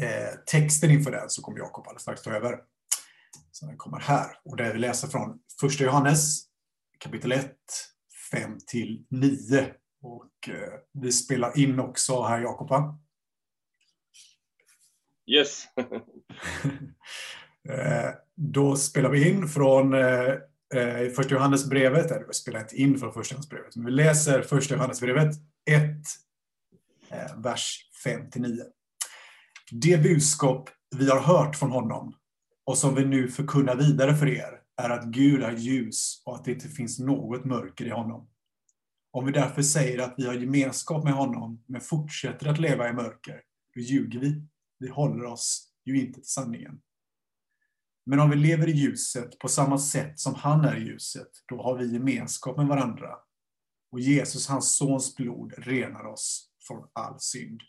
eh, texten inför den så kommer Jakob alldeles strax ta över. Så den kommer här. Och där vi läser från första Johannes kapitel 1, 5 till 9. Och eh, vi spelar in också här Jakob va? Yes. eh, då spelar vi in från eh, eh första Johannesbrevet, eller vi spelar inte in från första Johannesbrevet, men vi läser första Johannesbrevet 1, eh, vers 5 till 9. Det budskap vi har hört från honom och som vi nu förkunnar vidare för er är att Gud är ljus och att det inte finns något mörker i honom. Om vi därför säger att vi har gemenskap med honom men fortsätter att leva i mörker, då ljuger vi. Vi håller oss ju inte till sanningen. Men om vi lever i ljuset på samma sätt som han är i ljuset, då har vi gemenskap med varandra. Och Jesus, hans sons blod, renar oss från all synd.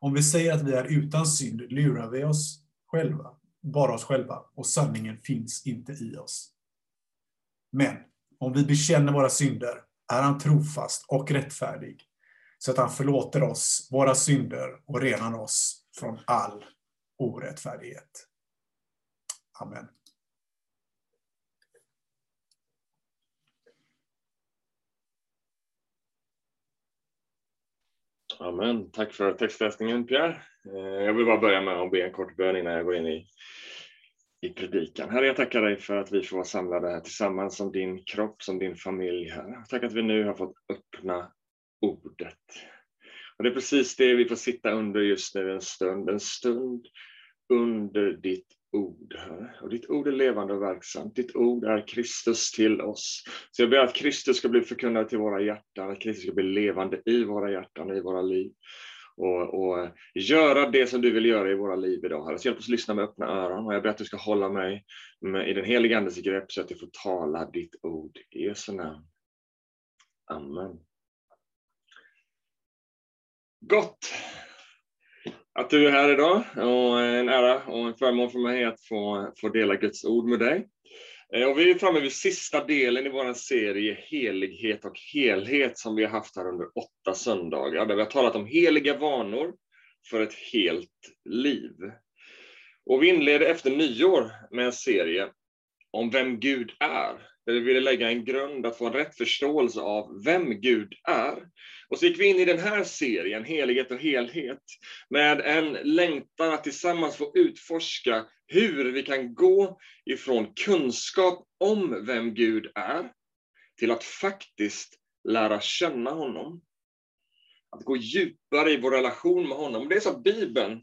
Om vi säger att vi är utan synd lurar vi oss själva, bara oss själva, och sanningen finns inte i oss. Men om vi bekänner våra synder är han trofast och rättfärdig, så att han förlåter oss våra synder och renar oss från all orättfärdighet. Amen. Amen. Tack för textläsningen Pierre. Eh, jag vill bara börja med att be en kort bön innan jag går in i, i predikan. Herre, jag tackar dig för att vi får vara samlade här tillsammans som din kropp, som din familj. Herre. Tack att vi nu har fått öppna ordet. Och det är precis det vi får sitta under just nu en stund, en stund under ditt ord, Herre. Och ditt ord är levande och verksamt. Ditt ord är Kristus till oss. Så jag ber att Kristus ska bli förkunnad till våra hjärtan, att Kristus ska bli levande i våra hjärtan, i våra liv. Och, och eh, göra det som du vill göra i våra liv idag, Herre. Så hjälp oss lyssna med öppna öron. Och jag ber att du ska hålla mig med, i den heliga Andes grepp så att jag får tala ditt ord. I Jesu namn. Amen. Gott att du är här idag och eh, en ära och en förmån för mig att få, få dela Guds ord med dig. Eh, och vi är framme vid sista delen i vår serie Helighet och helhet som vi har haft här under åtta söndagar, där vi har talat om heliga vanor för ett helt liv. Och vi inleder efter nyår med en serie om vem Gud är, där vi ville lägga en grund att få en rätt förståelse av vem Gud är. Och så gick vi in i den här serien, Helighet och helhet, med en längtan att tillsammans få utforska hur vi kan gå ifrån kunskap om vem Gud är, till att faktiskt lära känna honom. Att gå djupare i vår relation med honom. Det är så att Bibeln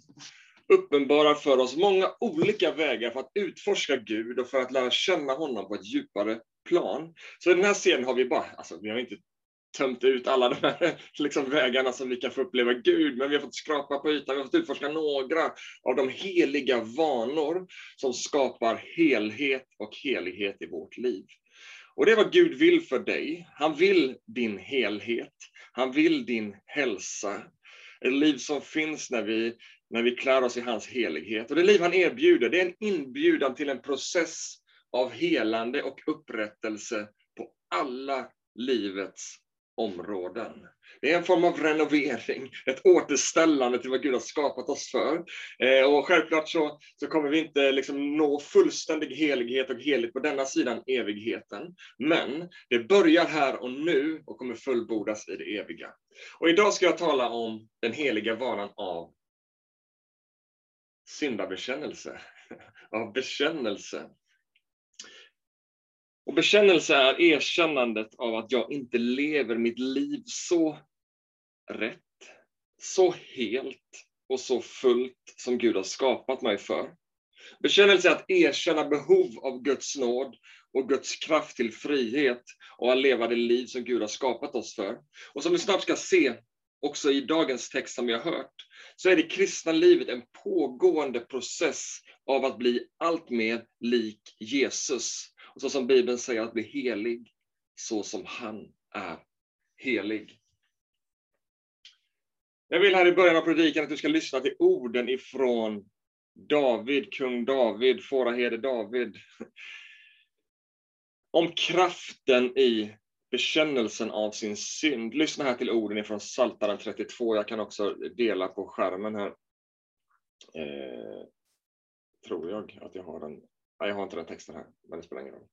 uppenbarar för oss många olika vägar för att utforska Gud och för att lära känna honom på ett djupare plan. Så i den här serien har vi bara, alltså vi har inte tömt ut alla de här liksom, vägarna som vi kan få uppleva Gud, men vi har fått skrapa på ytan, vi har fått utforska några av de heliga vanor som skapar helhet och helighet i vårt liv. Och det är vad Gud vill för dig. Han vill din helhet. Han vill din hälsa. Ett liv som finns när vi, när vi klär oss i hans helighet. Och det liv han erbjuder, det är en inbjudan till en process av helande och upprättelse på alla livets områden. Det är en form av renovering, ett återställande till vad Gud har skapat oss för. Eh, och självklart så, så kommer vi inte liksom nå fullständig helighet och heligt på denna sidan evigheten. Men det börjar här och nu och kommer fullbordas i det eviga. Och idag ska jag tala om den heliga vanan av syndabekännelse, av bekännelse. Och bekännelse är erkännandet av att jag inte lever mitt liv så rätt, så helt och så fullt som Gud har skapat mig för. Bekännelse är att erkänna behov av Guds nåd och Guds kraft till frihet och att leva det liv som Gud har skapat oss för. Och som vi snart ska se, också i dagens text som vi har hört, så är det kristna livet en pågående process av att bli allt mer lik Jesus. Och så som Bibeln säger, att bli helig så som han är helig. Jag vill här i början av predikan att du ska lyssna till orden ifrån David, kung David, fåraherde David. Om kraften i bekännelsen av sin synd. Lyssna här till orden ifrån Psaltaren 32. Jag kan också dela på skärmen här. Eh, tror jag att jag har den. Nej, jag har inte den texten här, men det spelar ingen roll.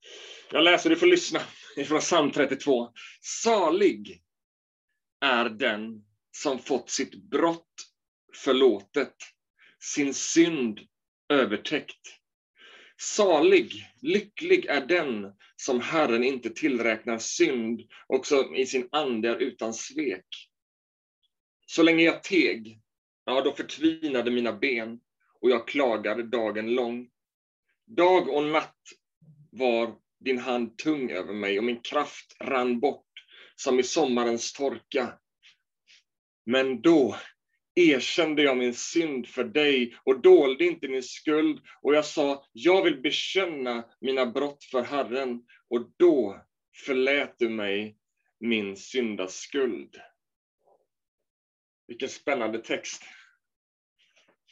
Jag läser, du får lyssna, ifrån psalm 32. Salig är den som fått sitt brott förlåtet, sin synd övertäckt. Salig, lycklig är den som Herren inte tillräknar synd och som i sin ande är utan svek. Så länge jag teg, ja, då förtvinade mina ben och jag klagade dagen lång. Dag och natt var din hand tung över mig och min kraft rann bort som i sommarens torka. Men då erkände jag min synd för dig och dolde inte min skuld och jag sa, jag vill bekänna mina brott för Herren och då förlät du mig min syndaskuld. Vilken spännande text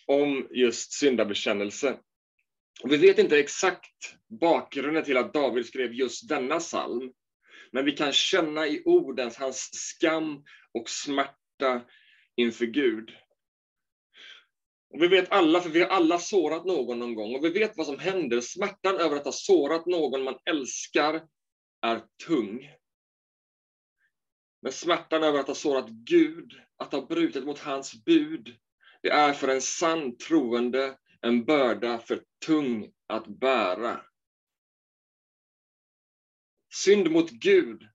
om just syndabekännelse. Och vi vet inte exakt bakgrunden till att David skrev just denna psalm, men vi kan känna i orden hans skam och smärta inför Gud. Och vi vet alla, för vi har alla sårat någon någon gång, och vi vet vad som händer. Smärtan över att ha sårat någon man älskar är tung. Men smärtan över att ha sårat Gud, att ha brutit mot hans bud, det är för en sann troende en börda för tung att bära. Synd mot Gud,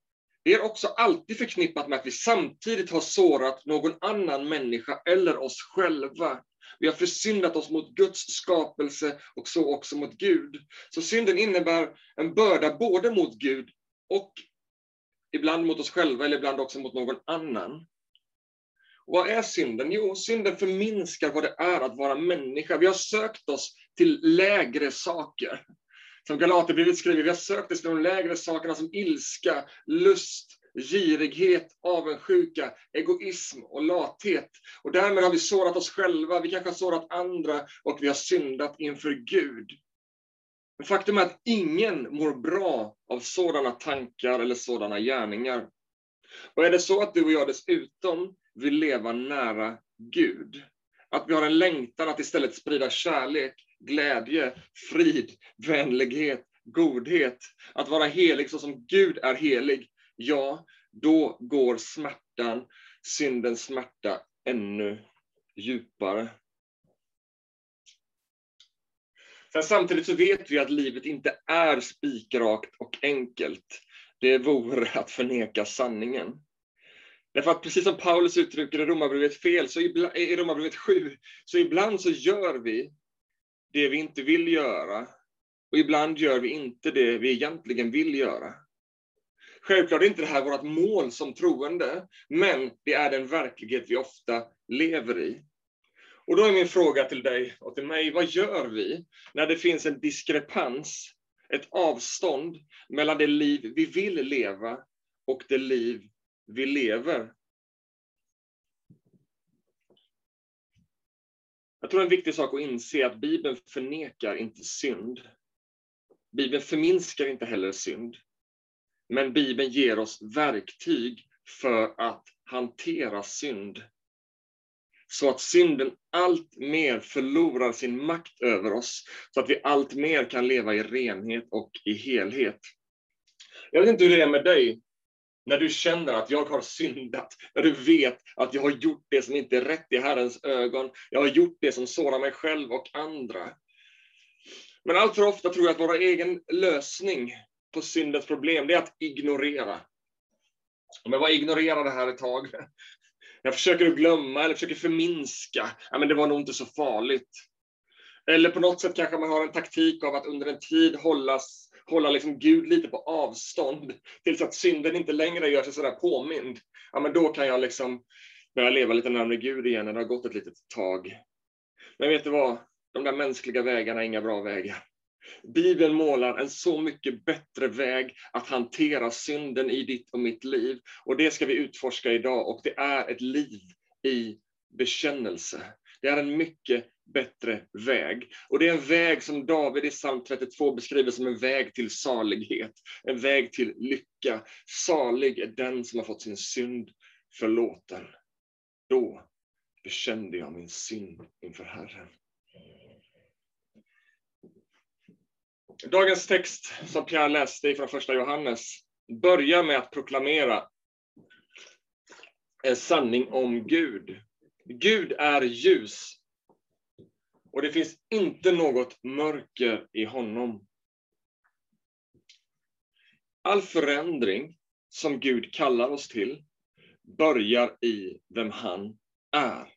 det är också alltid förknippat med att vi samtidigt har sårat någon annan människa eller oss själva. Vi har försyndat oss mot Guds skapelse och så också mot Gud. Så synden innebär en börda både mot Gud och ibland mot oss själva eller ibland också mot någon annan. Vad är synden? Jo, synden förminskar vad det är att vara människa. Vi har sökt oss till lägre saker. Som Galaterbrevet skriver, vi har sökt oss till de lägre sakerna som ilska, lust, girighet, avundsjuka, egoism och lathet. Och därmed har vi sårat oss själva, vi kanske har sårat andra och vi har syndat inför Gud. Men faktum är att ingen mår bra av sådana tankar eller sådana gärningar. Och är det så att du och jag dessutom vill leva nära Gud, att vi har en längtan att istället sprida kärlek, glädje, frid, vänlighet, godhet, att vara helig så som Gud är helig, ja, då går smärtan, syndens smärta, ännu djupare. Sen samtidigt så vet vi att livet inte är spikrakt och enkelt. Det vore att förneka sanningen. Därför att precis som Paulus uttrycker i Romarbrevet fel, så ibland, i Romarbrevet 7, så ibland så gör vi det vi inte vill göra. Och ibland gör vi inte det vi egentligen vill göra. Självklart är inte det här vårt mål som troende, men det är den verklighet vi ofta lever i. Och då är min fråga till dig och till mig, vad gör vi när det finns en diskrepans, ett avstånd mellan det liv vi vill leva och det liv vi lever? Jag tror en viktig sak att inse är att Bibeln förnekar inte synd. Bibeln förminskar inte heller synd. Men Bibeln ger oss verktyg för att hantera synd. Så att synden allt mer förlorar sin makt över oss, så att vi allt mer kan leva i renhet och i helhet. Jag vet inte hur det är med dig, när du känner att jag har syndat, när du vet att jag har gjort det som inte är rätt i Herrens ögon, jag har gjort det som sårar mig själv och andra. Men allt för ofta tror jag att vår egen lösning på syndens problem, det är att ignorera. Om jag bara ignorerar det här ett tag, jag försöker glömma eller försöker förminska, ja men det var nog inte så farligt. Eller på något sätt kanske man har en taktik av att under en tid hålla hålla liksom Gud lite på avstånd, tills att synden inte längre gör sig sådär påmind. Ja men då kan jag liksom börja leva lite närmare Gud igen när det har gått ett litet tag. Men vet du vad? De där mänskliga vägarna är inga bra vägar. Bibeln målar en så mycket bättre väg att hantera synden i ditt och mitt liv. Och det ska vi utforska idag och det är ett liv i bekännelse. Det är en mycket bättre väg. Och det är en väg som David i psalm 32 beskriver som en väg till salighet, en väg till lycka. Salig är den som har fått sin synd förlåten. Då bekände jag min synd inför Herren. Dagens text som Pierre läste från första Johannes börjar med att proklamera en sanning om Gud. Gud är ljus och det finns inte något mörker i honom. All förändring som Gud kallar oss till börjar i vem han är.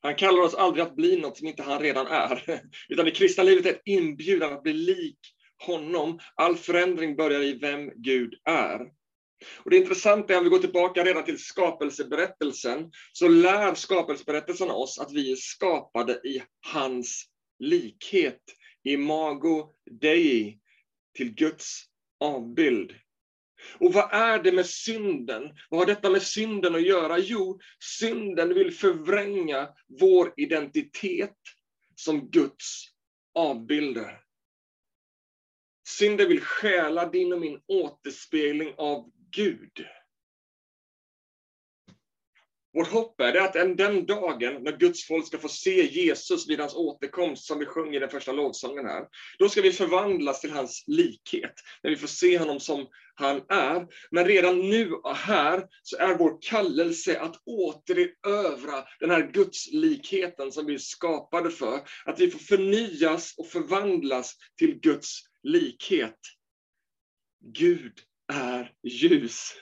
Han kallar oss aldrig att bli något som inte han redan är, utan det kristna livet är ett inbjudan att bli lik honom. All förändring börjar i vem Gud är. Och Det intressanta är, om vi går tillbaka redan till skapelseberättelsen, så lär skapelseberättelsen oss att vi är skapade i hans likhet, imago dei, till Guds avbild. Och vad är det med synden? Vad har detta med synden att göra? Jo, synden vill förvränga vår identitet som Guds avbilder. Synden vill stjäla din och min återspegling av Gud. Vårt hopp är att den dagen när Guds folk ska få se Jesus vid hans återkomst, som vi sjunger i den första lovsången här, då ska vi förvandlas till hans likhet, när vi får se honom som han är. Men redan nu och här så är vår kallelse att återerövra den här Gudslikheten som vi är skapade för. Att vi får förnyas och förvandlas till Guds likhet. Gud är ljus.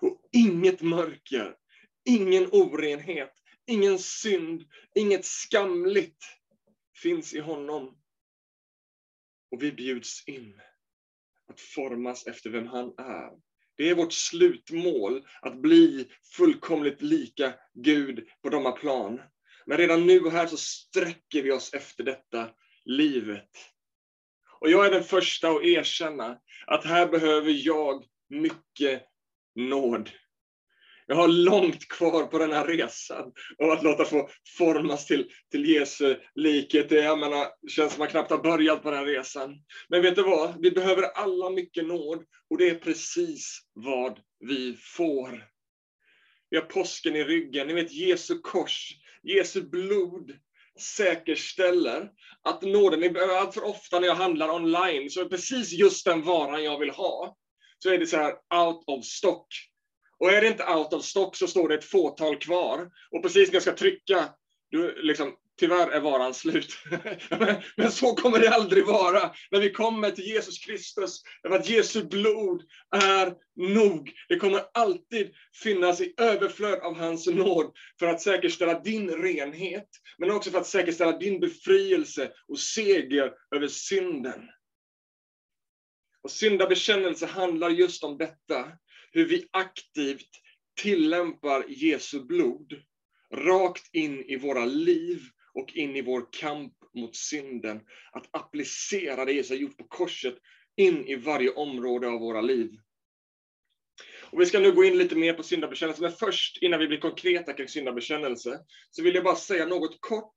Och inget mörker Ingen orenhet, ingen synd, inget skamligt finns i honom. Och vi bjuds in att formas efter vem han är. Det är vårt slutmål, att bli fullkomligt lika Gud på de plan. Men redan nu och här så sträcker vi oss efter detta livet. Och jag är den första att erkänna att här behöver jag mycket nåd. Jag har långt kvar på den här resan och att låta få formas till, till Jesu likhet. Det jag menar, känns som att man knappt har börjat på den resan. Men vet du vad? Vi behöver alla mycket nåd och det är precis vad vi får. Vi har påsken i ryggen. Ni vet Jesu kors, Jesu blod säkerställer att nåden, allt för ofta när jag handlar online, så är precis just den varan jag vill ha, så är det så här out of stock. Och är det inte out of stock så står det ett fåtal kvar. Och precis när jag ska trycka, du, liksom, tyvärr är varan slut. Men så kommer det aldrig vara när vi kommer till Jesus Kristus. Därför att Jesu blod är nog. Det kommer alltid finnas i överflöd av hans nåd för att säkerställa din renhet, men också för att säkerställa din befrielse och seger över synden. Och syndabekännelse handlar just om detta hur vi aktivt tillämpar Jesu blod rakt in i våra liv och in i vår kamp mot synden. Att applicera det Jesus har gjort på korset in i varje område av våra liv. Och vi ska nu gå in lite mer på syndabekännelse, men först innan vi blir konkreta kring syndabekännelse, så vill jag bara säga något kort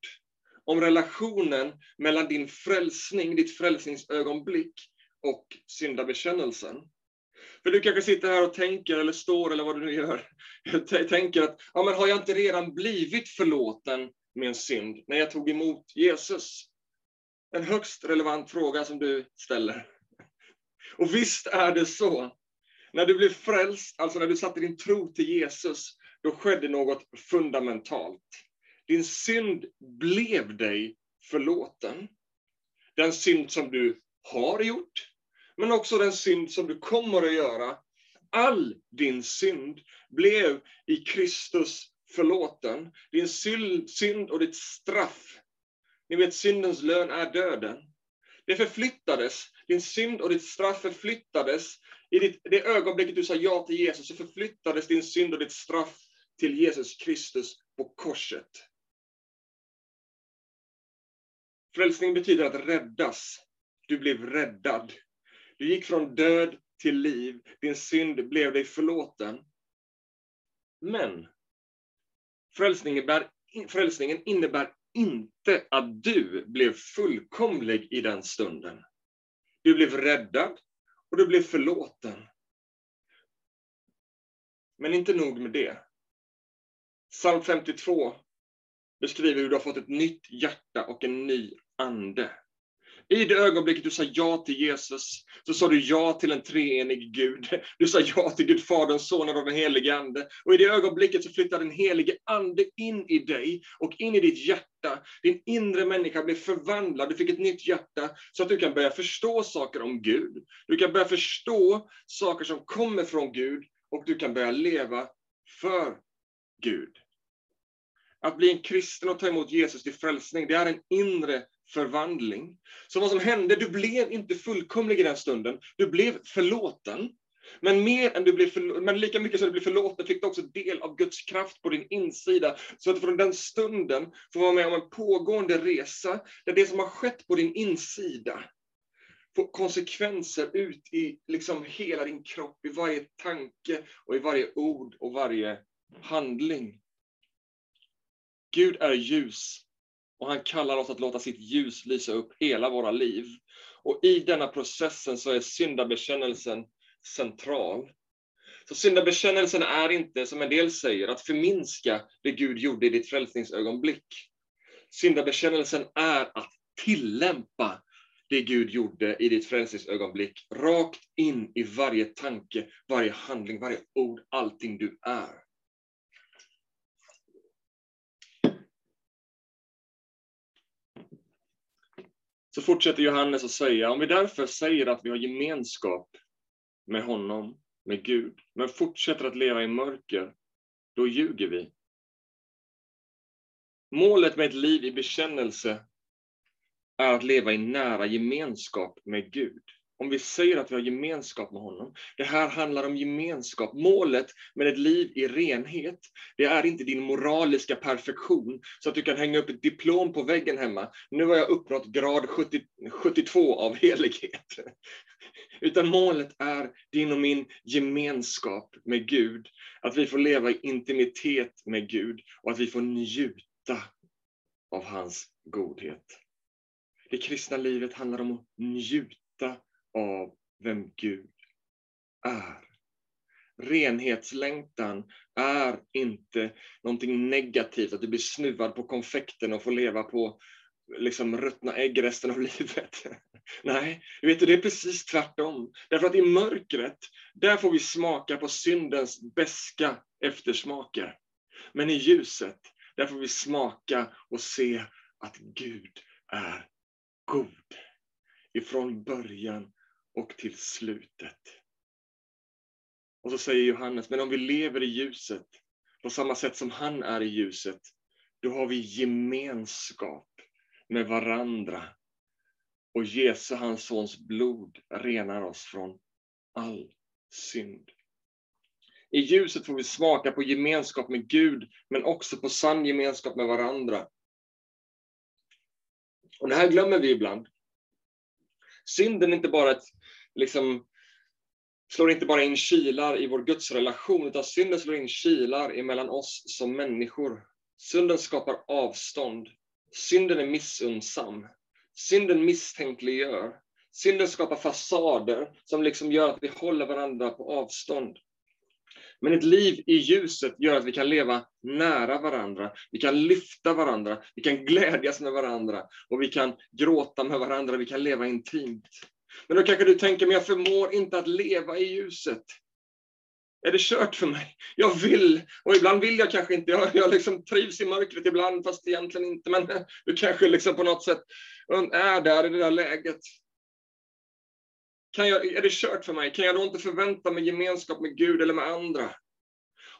om relationen mellan din frälsning, ditt frälsningsögonblick och syndabekännelsen. För du kanske sitter här och tänker, eller står, eller vad du nu gör, tänker att, ja men har jag inte redan blivit förlåten med en synd när jag tog emot Jesus? En högst relevant fråga som du ställer. Och visst är det så. När du blev frälst, alltså när du satte din tro till Jesus, då skedde något fundamentalt. Din synd blev dig förlåten. Den synd som du har gjort, men också den synd som du kommer att göra. All din synd blev i Kristus förlåten. Din synd och ditt straff. Ni vet, syndens lön är döden. Det förflyttades, din synd och ditt straff förflyttades. I ditt, det ögonblicket du sa ja till Jesus så förflyttades din synd och ditt straff till Jesus Kristus på korset. Frälsning betyder att räddas. Du blev räddad. Du gick från död till liv. Din synd blev dig förlåten. Men frälsningen, innebär, frälsningen innebär inte att du blev fullkomlig i den stunden. Du blev räddad och du blev förlåten. Men inte nog med det. Psalm 52 beskriver hur du har fått ett nytt hjärta och en ny ande. I det ögonblicket du sa ja till Jesus, så sa du ja till en treenig Gud. Du sa ja till Gud Fadern, Sonen och den helige Ande. Och i det ögonblicket så flyttar den helige Ande in i dig och in i ditt hjärta. Din inre människa blev förvandlad, du fick ett nytt hjärta, så att du kan börja förstå saker om Gud. Du kan börja förstå saker som kommer från Gud och du kan börja leva för Gud. Att bli en kristen och ta emot Jesus till frälsning, det är en inre förvandling. Så vad som hände, du blev inte fullkomlig i den stunden. Du blev förlåten. Men, mer än du blev men lika mycket som du blev förlåten fick du också del av Guds kraft på din insida. Så att från den stunden får vara med om en pågående resa, där det som har skett på din insida får konsekvenser ut i liksom hela din kropp, i varje tanke och i varje ord och varje handling. Gud är ljus och han kallar oss att låta sitt ljus lysa upp hela våra liv. Och i denna processen så är syndabekännelsen central. Så syndabekännelsen är inte, som en del säger, att förminska det Gud gjorde i ditt frälsningsögonblick. Syndabekännelsen är att tillämpa det Gud gjorde i ditt frälsningsögonblick, rakt in i varje tanke, varje handling, varje ord, allting du är. Så fortsätter Johannes att säga, om vi därför säger att vi har gemenskap med honom, med Gud, men fortsätter att leva i mörker, då ljuger vi. Målet med ett liv i bekännelse är att leva i nära gemenskap med Gud om vi säger att vi har gemenskap med honom. Det här handlar om gemenskap. Målet med ett liv i renhet, det är inte din moraliska perfektion, så att du kan hänga upp ett diplom på väggen hemma. Nu har jag uppnått grad 70, 72 av helighet. Utan målet är din och min gemenskap med Gud. Att vi får leva i intimitet med Gud och att vi får njuta av hans godhet. Det kristna livet handlar om att njuta av vem Gud är. Renhetslängtan är inte någonting negativt, att du blir snuvad på konfekten och får leva på liksom ruttna ägg resten av livet. Nej, vet du, det är precis tvärtom. Därför att i mörkret, där får vi smaka på syndens beska eftersmaker. Men i ljuset, där får vi smaka och se att Gud är god. Ifrån början och till slutet. Och så säger Johannes, men om vi lever i ljuset på samma sätt som han är i ljuset, då har vi gemenskap med varandra. Och Jesu, hans sons blod, renar oss från all synd. I ljuset får vi smaka på gemenskap med Gud, men också på sann gemenskap med varandra. Och det här glömmer vi ibland. Synden är inte bara ett, liksom, slår inte bara in kilar i vår gudsrelation, utan synden slår in kilar emellan oss som människor. Synden skapar avstånd. Synden är missunnsam. Synden misstänkliggör. Synden skapar fasader som liksom gör att vi håller varandra på avstånd. Men ett liv i ljuset gör att vi kan leva nära varandra, vi kan lyfta varandra, vi kan glädjas med varandra och vi kan gråta med varandra, vi kan leva intimt. Men då kanske du tänker, men jag förmår inte att leva i ljuset. Är det kört för mig? Jag vill, och ibland vill jag kanske inte. Jag, jag liksom trivs i mörkret ibland, fast egentligen inte. Men du kanske liksom på något sätt är där i det där läget. Kan jag, är det kört för mig? Kan jag då inte förvänta mig gemenskap med Gud eller med andra?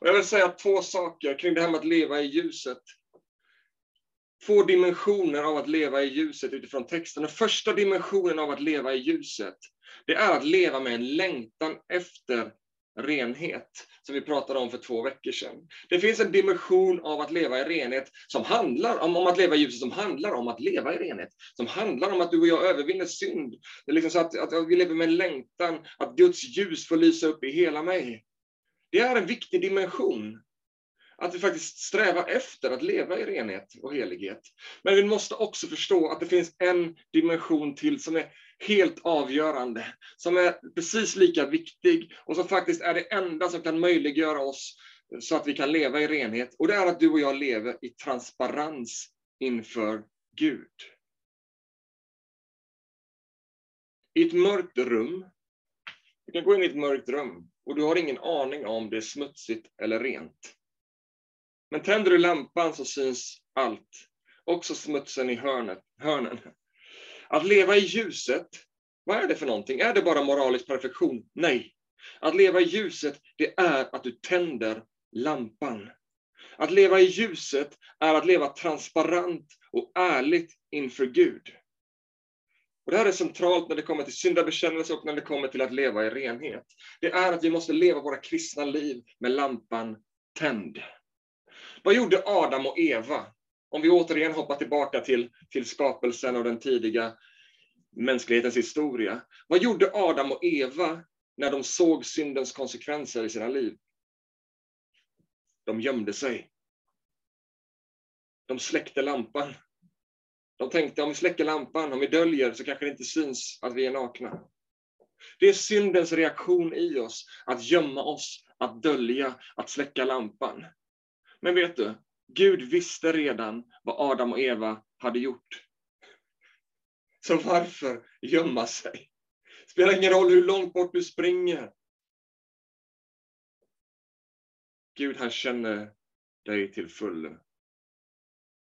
Och jag vill säga två saker kring det här med att leva i ljuset. Två dimensioner av att leva i ljuset utifrån texten. Den första dimensionen av att leva i ljuset, det är att leva med en längtan efter renhet, som vi pratade om för två veckor sedan. Det finns en dimension av att leva i renhet som handlar om, om att leva i ljuset, som handlar om att leva i renhet, som handlar om att du och jag övervinner synd. Det är liksom så att, att vi lever med en längtan, att Guds ljus får lysa upp i hela mig. Det är en viktig dimension. Att vi faktiskt strävar efter att leva i renhet och helighet. Men vi måste också förstå att det finns en dimension till som är helt avgörande, som är precis lika viktig och som faktiskt är det enda som kan möjliggöra oss så att vi kan leva i renhet. Och det är att du och jag lever i transparens inför Gud. I ett mörkt rum, du kan gå in i ett mörkt rum och du har ingen aning om det är smutsigt eller rent. Men tänder du lampan så syns allt, också smutsen i hörnet, hörnen. Att leva i ljuset, vad är det för någonting? Är det bara moralisk perfektion? Nej. Att leva i ljuset, det är att du tänder lampan. Att leva i ljuset är att leva transparent och ärligt inför Gud. Och det här är centralt när det kommer till syndabekännelse och när det kommer till att leva i renhet. Det är att vi måste leva våra kristna liv med lampan tänd. Vad gjorde Adam och Eva? Om vi återigen hoppar tillbaka till, till skapelsen och den tidiga mänsklighetens historia. Vad gjorde Adam och Eva när de såg syndens konsekvenser i sina liv? De gömde sig. De släckte lampan. De tänkte om vi släcker lampan, om vi döljer, så kanske det inte syns att vi är nakna. Det är syndens reaktion i oss, att gömma oss, att dölja, att släcka lampan. Men vet du, Gud visste redan vad Adam och Eva hade gjort. Så varför gömma sig? Spelar ingen roll hur långt bort du springer. Gud, han känner dig till fullo.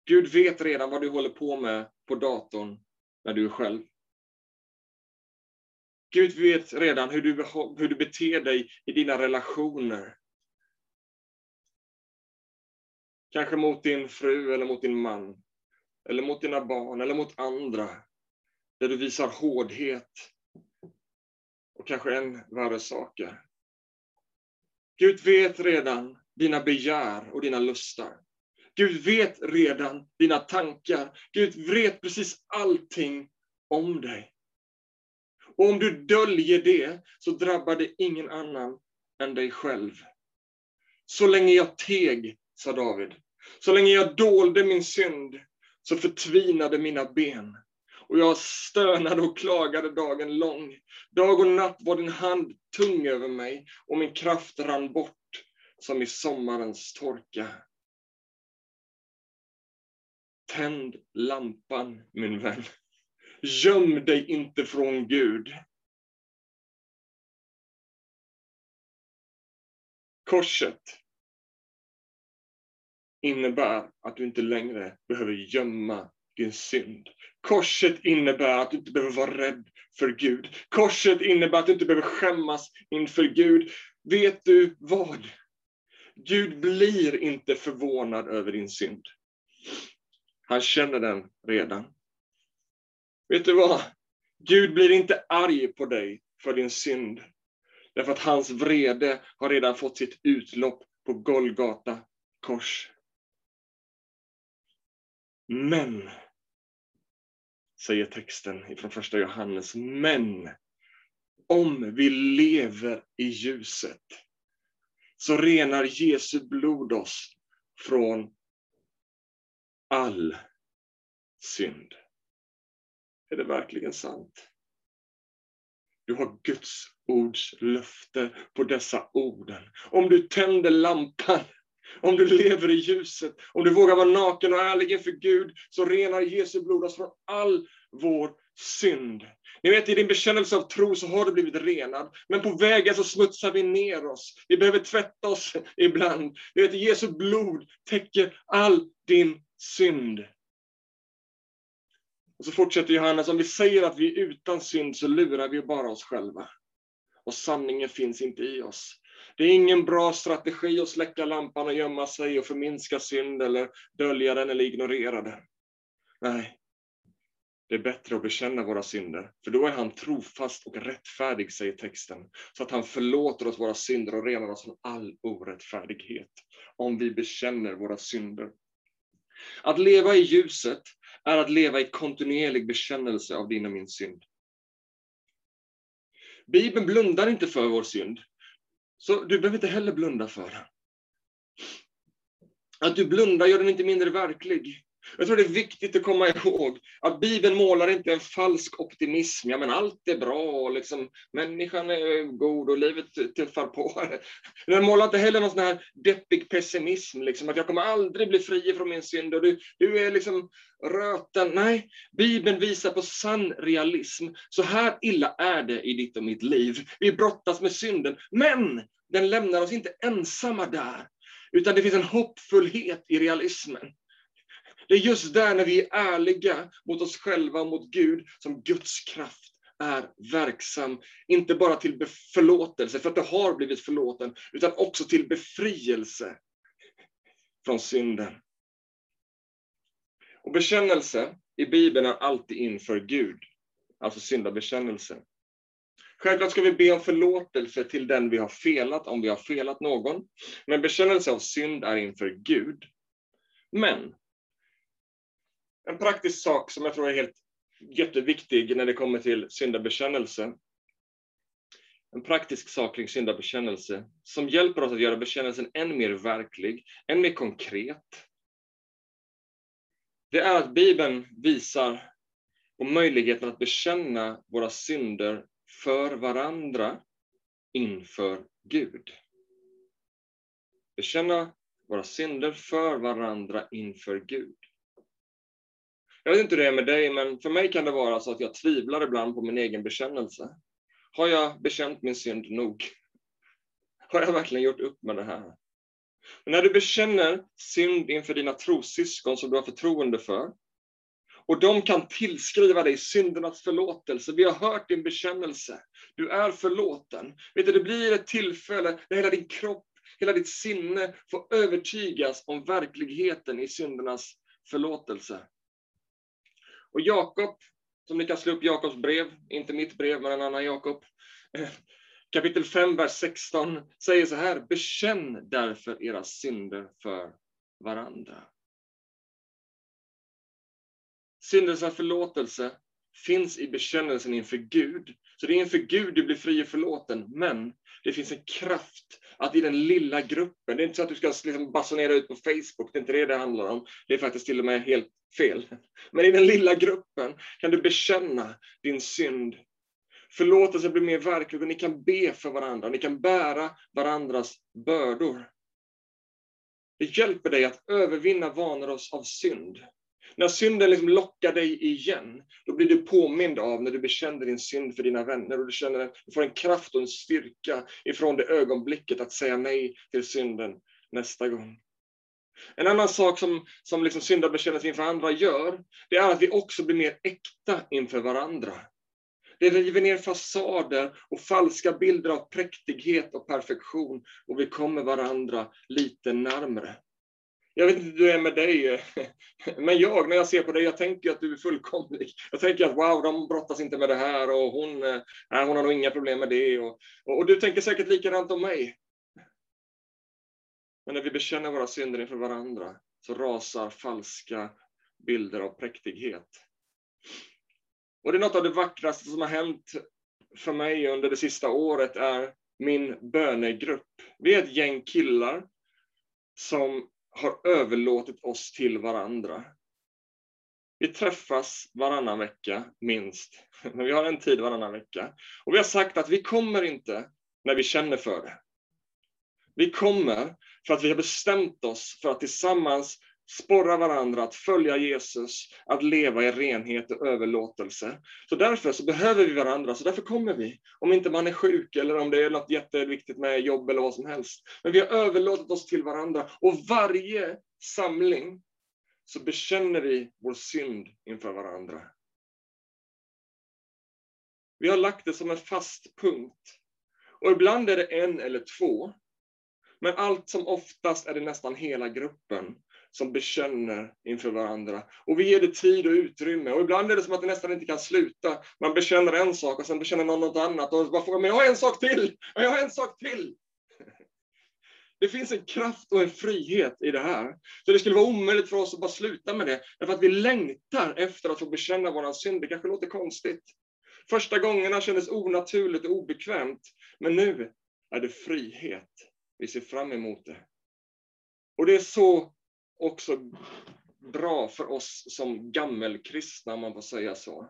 Gud vet redan vad du håller på med på datorn när du är själv. Gud vet redan hur du, hur du beter dig i dina relationer. Kanske mot din fru eller mot din man, eller mot dina barn eller mot andra. Där du visar hårdhet och kanske än värre saker. Gud vet redan dina begär och dina lustar. Gud vet redan dina tankar. Gud vet precis allting om dig. Och om du döljer det så drabbar det ingen annan än dig själv. Så länge jag teg, sa David, så länge jag dolde min synd så förtvinade mina ben. Och jag stönade och klagade dagen lång. Dag och natt var din hand tung över mig och min kraft rann bort som i sommarens torka. Tänd lampan, min vän. Göm dig inte från Gud. Korset innebär att du inte längre behöver gömma din synd. Korset innebär att du inte behöver vara rädd för Gud. Korset innebär att du inte behöver skämmas inför Gud. Vet du vad? Gud blir inte förvånad över din synd. Han känner den redan. Vet du vad? Gud blir inte arg på dig för din synd. Därför att hans vrede har redan fått sitt utlopp på Golgata kors. Men, säger texten från första Johannes, men om vi lever i ljuset så renar Jesu blod oss från all synd. Är det verkligen sant? Du har Guds ords löfte på dessa orden. Om du tänder lampan, om du lever i ljuset, om du vågar vara naken och ärlig inför Gud, så renar Jesu blod oss från all vår synd. Ni vet, i din bekännelse av tro så har du blivit renad, men på vägen så smutsar vi ner oss. Vi behöver tvätta oss ibland. Ni vet, Jesu blod täcker all din synd. Och så fortsätter Johannes, om vi säger att vi är utan synd så lurar vi bara oss själva. Och sanningen finns inte i oss. Det är ingen bra strategi att släcka lampan och gömma sig och förminska synd eller dölja den eller ignorera den. Nej, det är bättre att bekänna våra synder, för då är han trofast och rättfärdig, säger texten, så att han förlåter oss våra synder och renar oss från all orättfärdighet, om vi bekänner våra synder. Att leva i ljuset är att leva i kontinuerlig bekännelse av din och min synd. Bibeln blundar inte för vår synd, så du behöver inte heller blunda för den. Att du blundar gör den inte mindre verklig. Jag tror det är viktigt att komma ihåg att Bibeln målar inte en falsk optimism. Ja, men allt är bra, liksom, människan är god och livet tuffar på. Den målar inte heller någon sån här deppig pessimism, liksom, att jag kommer aldrig bli fri från min synd och du, du är liksom röten. Nej, Bibeln visar på sann realism. Så här illa är det i ditt och mitt liv. Vi brottas med synden, men den lämnar oss inte ensamma där, utan det finns en hoppfullhet i realismen. Det är just där när vi är ärliga mot oss själva och mot Gud som Guds kraft är verksam. Inte bara till förlåtelse, för att du har blivit förlåten, utan också till befrielse från synden. Och bekännelse i Bibeln är alltid inför Gud, alltså syndabekännelse. Självklart ska vi be om förlåtelse till den vi har felat, om vi har felat någon. Men bekännelse av synd är inför Gud. Men en praktisk sak som jag tror är helt jätteviktig när det kommer till syndabekännelse. En praktisk sak kring syndabekännelse som hjälper oss att göra bekännelsen än mer verklig, än mer konkret. Det är att Bibeln visar på möjligheten att bekänna våra synder för varandra inför Gud. Bekänna våra synder för varandra inför Gud. Jag vet inte hur det är med dig, men för mig kan det vara så att jag tvivlar ibland på min egen bekännelse. Har jag bekänt min synd nog? Har jag verkligen gjort upp med det här? Men när du bekänner synd inför dina trossyskon som du har förtroende för, och de kan tillskriva dig syndernas förlåtelse. Vi har hört din bekännelse. Du är förlåten. Vet du, det blir ett tillfälle där hela din kropp, hela ditt sinne får övertygas om verkligheten i syndernas förlåtelse. Och Jakob, som ni kan slå upp Jakobs brev, inte mitt brev, men en annan Jakob, eh, kapitel 5, vers 16, säger så här, bekänn därför era synder för varandra. Syndens förlåtelse finns i bekännelsen inför Gud. Så det är inför Gud du blir fri och förlåten, men det finns en kraft att i den lilla gruppen, det är inte så att du ska liksom basunera ut på Facebook, det är inte det det handlar om, det är faktiskt till och med helt fel. Men i den lilla gruppen kan du bekänna din synd. Förlåtelse blir mer verklig och ni kan be för varandra, ni kan bära varandras bördor. Det hjälper dig att övervinna vanor av synd. När synden liksom lockar dig igen, då blir du påmind av när du bekänner din synd för dina vänner och du, känner, du får en kraft och en styrka ifrån det ögonblicket att säga nej till synden nästa gång. En annan sak som, som liksom syndabekännelse inför andra gör, det är att vi också blir mer äkta inför varandra. Det river ner fasader och falska bilder av präktighet och perfektion och vi kommer varandra lite närmre. Jag vet inte hur det är med dig, eh, men jag, när jag ser på dig, jag tänker att du är fullkomlig. Jag tänker att wow, de brottas inte med det här och hon, eh, nej, hon har nog inga problem med det. Och, och, och du tänker säkert likadant om mig. Men när vi bekänner våra synder inför varandra så rasar falska bilder av präktighet. Och det är något av det vackraste som har hänt för mig under det sista året är min bönegrupp. Vi är ett gäng killar som har överlåtit oss till varandra. Vi träffas varannan vecka, minst. Men vi har en tid varannan vecka. Och vi har sagt att vi kommer inte när vi känner för det. Vi kommer för att vi har bestämt oss för att tillsammans sporra varandra att följa Jesus, att leva i renhet och överlåtelse. Så därför så behöver vi varandra, så därför kommer vi. Om inte man är sjuk eller om det är något jätteviktigt med jobb eller vad som helst. Men vi har överlåtit oss till varandra och varje samling så bekänner vi vår synd inför varandra. Vi har lagt det som en fast punkt. Och ibland är det en eller två. Men allt som oftast är det nästan hela gruppen som bekänner inför varandra. Och vi ger det tid och utrymme. Och ibland är det som att det nästan inte kan sluta. Man bekänner en sak och sen bekänner någon något annat. Och bara frågar, men jag har en sak till! Jag har en sak till! Det finns en kraft och en frihet i det här. Så det skulle vara omöjligt för oss att bara sluta med det. Därför att vi längtar efter att få bekänna vår synd. Det kanske låter konstigt. Första gångerna kändes onaturligt och obekvämt. Men nu är det frihet. Vi ser fram emot det. Och det är så också bra för oss som gammelkristna, om man får säga så.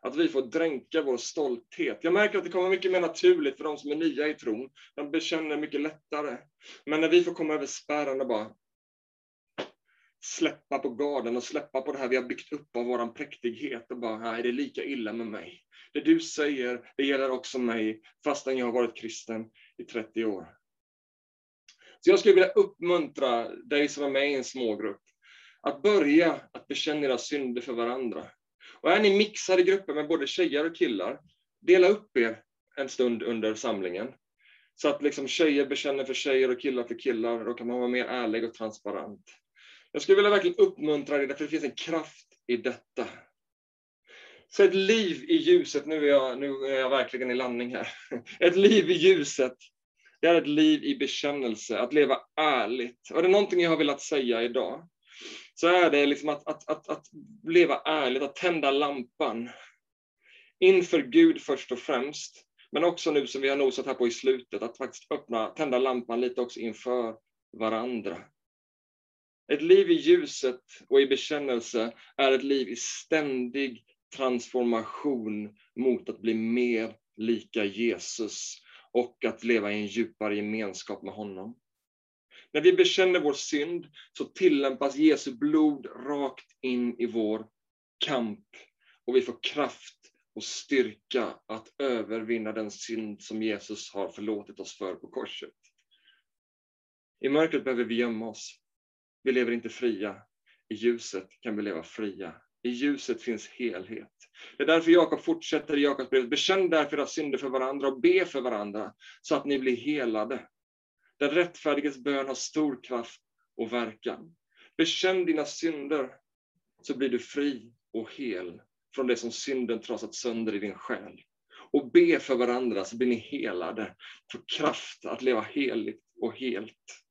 Att vi får dränka vår stolthet. Jag märker att det kommer mycket mer naturligt för de som är nya i tron. De bekänner mycket lättare. Men när vi får komma över spärren och bara släppa på garden och släppa på det här vi har byggt upp av vår präktighet och bara, nej, det är lika illa med mig. Det du säger, det gäller också mig, fastän jag har varit kristen i 30 år. Så jag skulle vilja uppmuntra dig som är med i en smågrupp, att börja att bekänna era synder för varandra. Och är ni mixade grupper med både tjejer och killar, dela upp er en stund under samlingen. Så att liksom tjejer bekänner för tjejer och killar för killar, då kan man vara mer ärlig och transparent. Jag skulle vilja verkligen uppmuntra dig, för det finns en kraft i detta. Så ett liv i ljuset, nu är, jag, nu är jag verkligen i landning här. Ett liv i ljuset, det är ett liv i bekännelse, att leva ärligt. Och det är någonting jag har velat säga idag, så är det liksom att, att, att, att leva ärligt, att tända lampan. Inför Gud först och främst, men också nu som vi har nosat här på i slutet, att faktiskt öppna, tända lampan lite också inför varandra. Ett liv i ljuset och i bekännelse är ett liv i ständig transformation mot att bli mer lika Jesus och att leva i en djupare gemenskap med honom. När vi bekänner vår synd så tillämpas Jesu blod rakt in i vår kamp och vi får kraft och styrka att övervinna den synd som Jesus har förlåtit oss för på korset. I mörkret behöver vi gömma oss. Vi lever inte fria. I ljuset kan vi leva fria. I ljuset finns helhet. Det är därför Jakob fortsätter i Jakobsbrevet. Bekänn därför era synder för varandra och be för varandra så att ni blir helade. Den rättfärdiges bön har stor kraft och verkan. Bekänn dina synder så blir du fri och hel från det som synden trasat sönder i din själ. Och be för varandra så blir ni helade, för kraft att leva heligt och helt.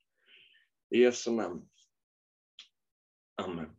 I Jesu namn. Amen.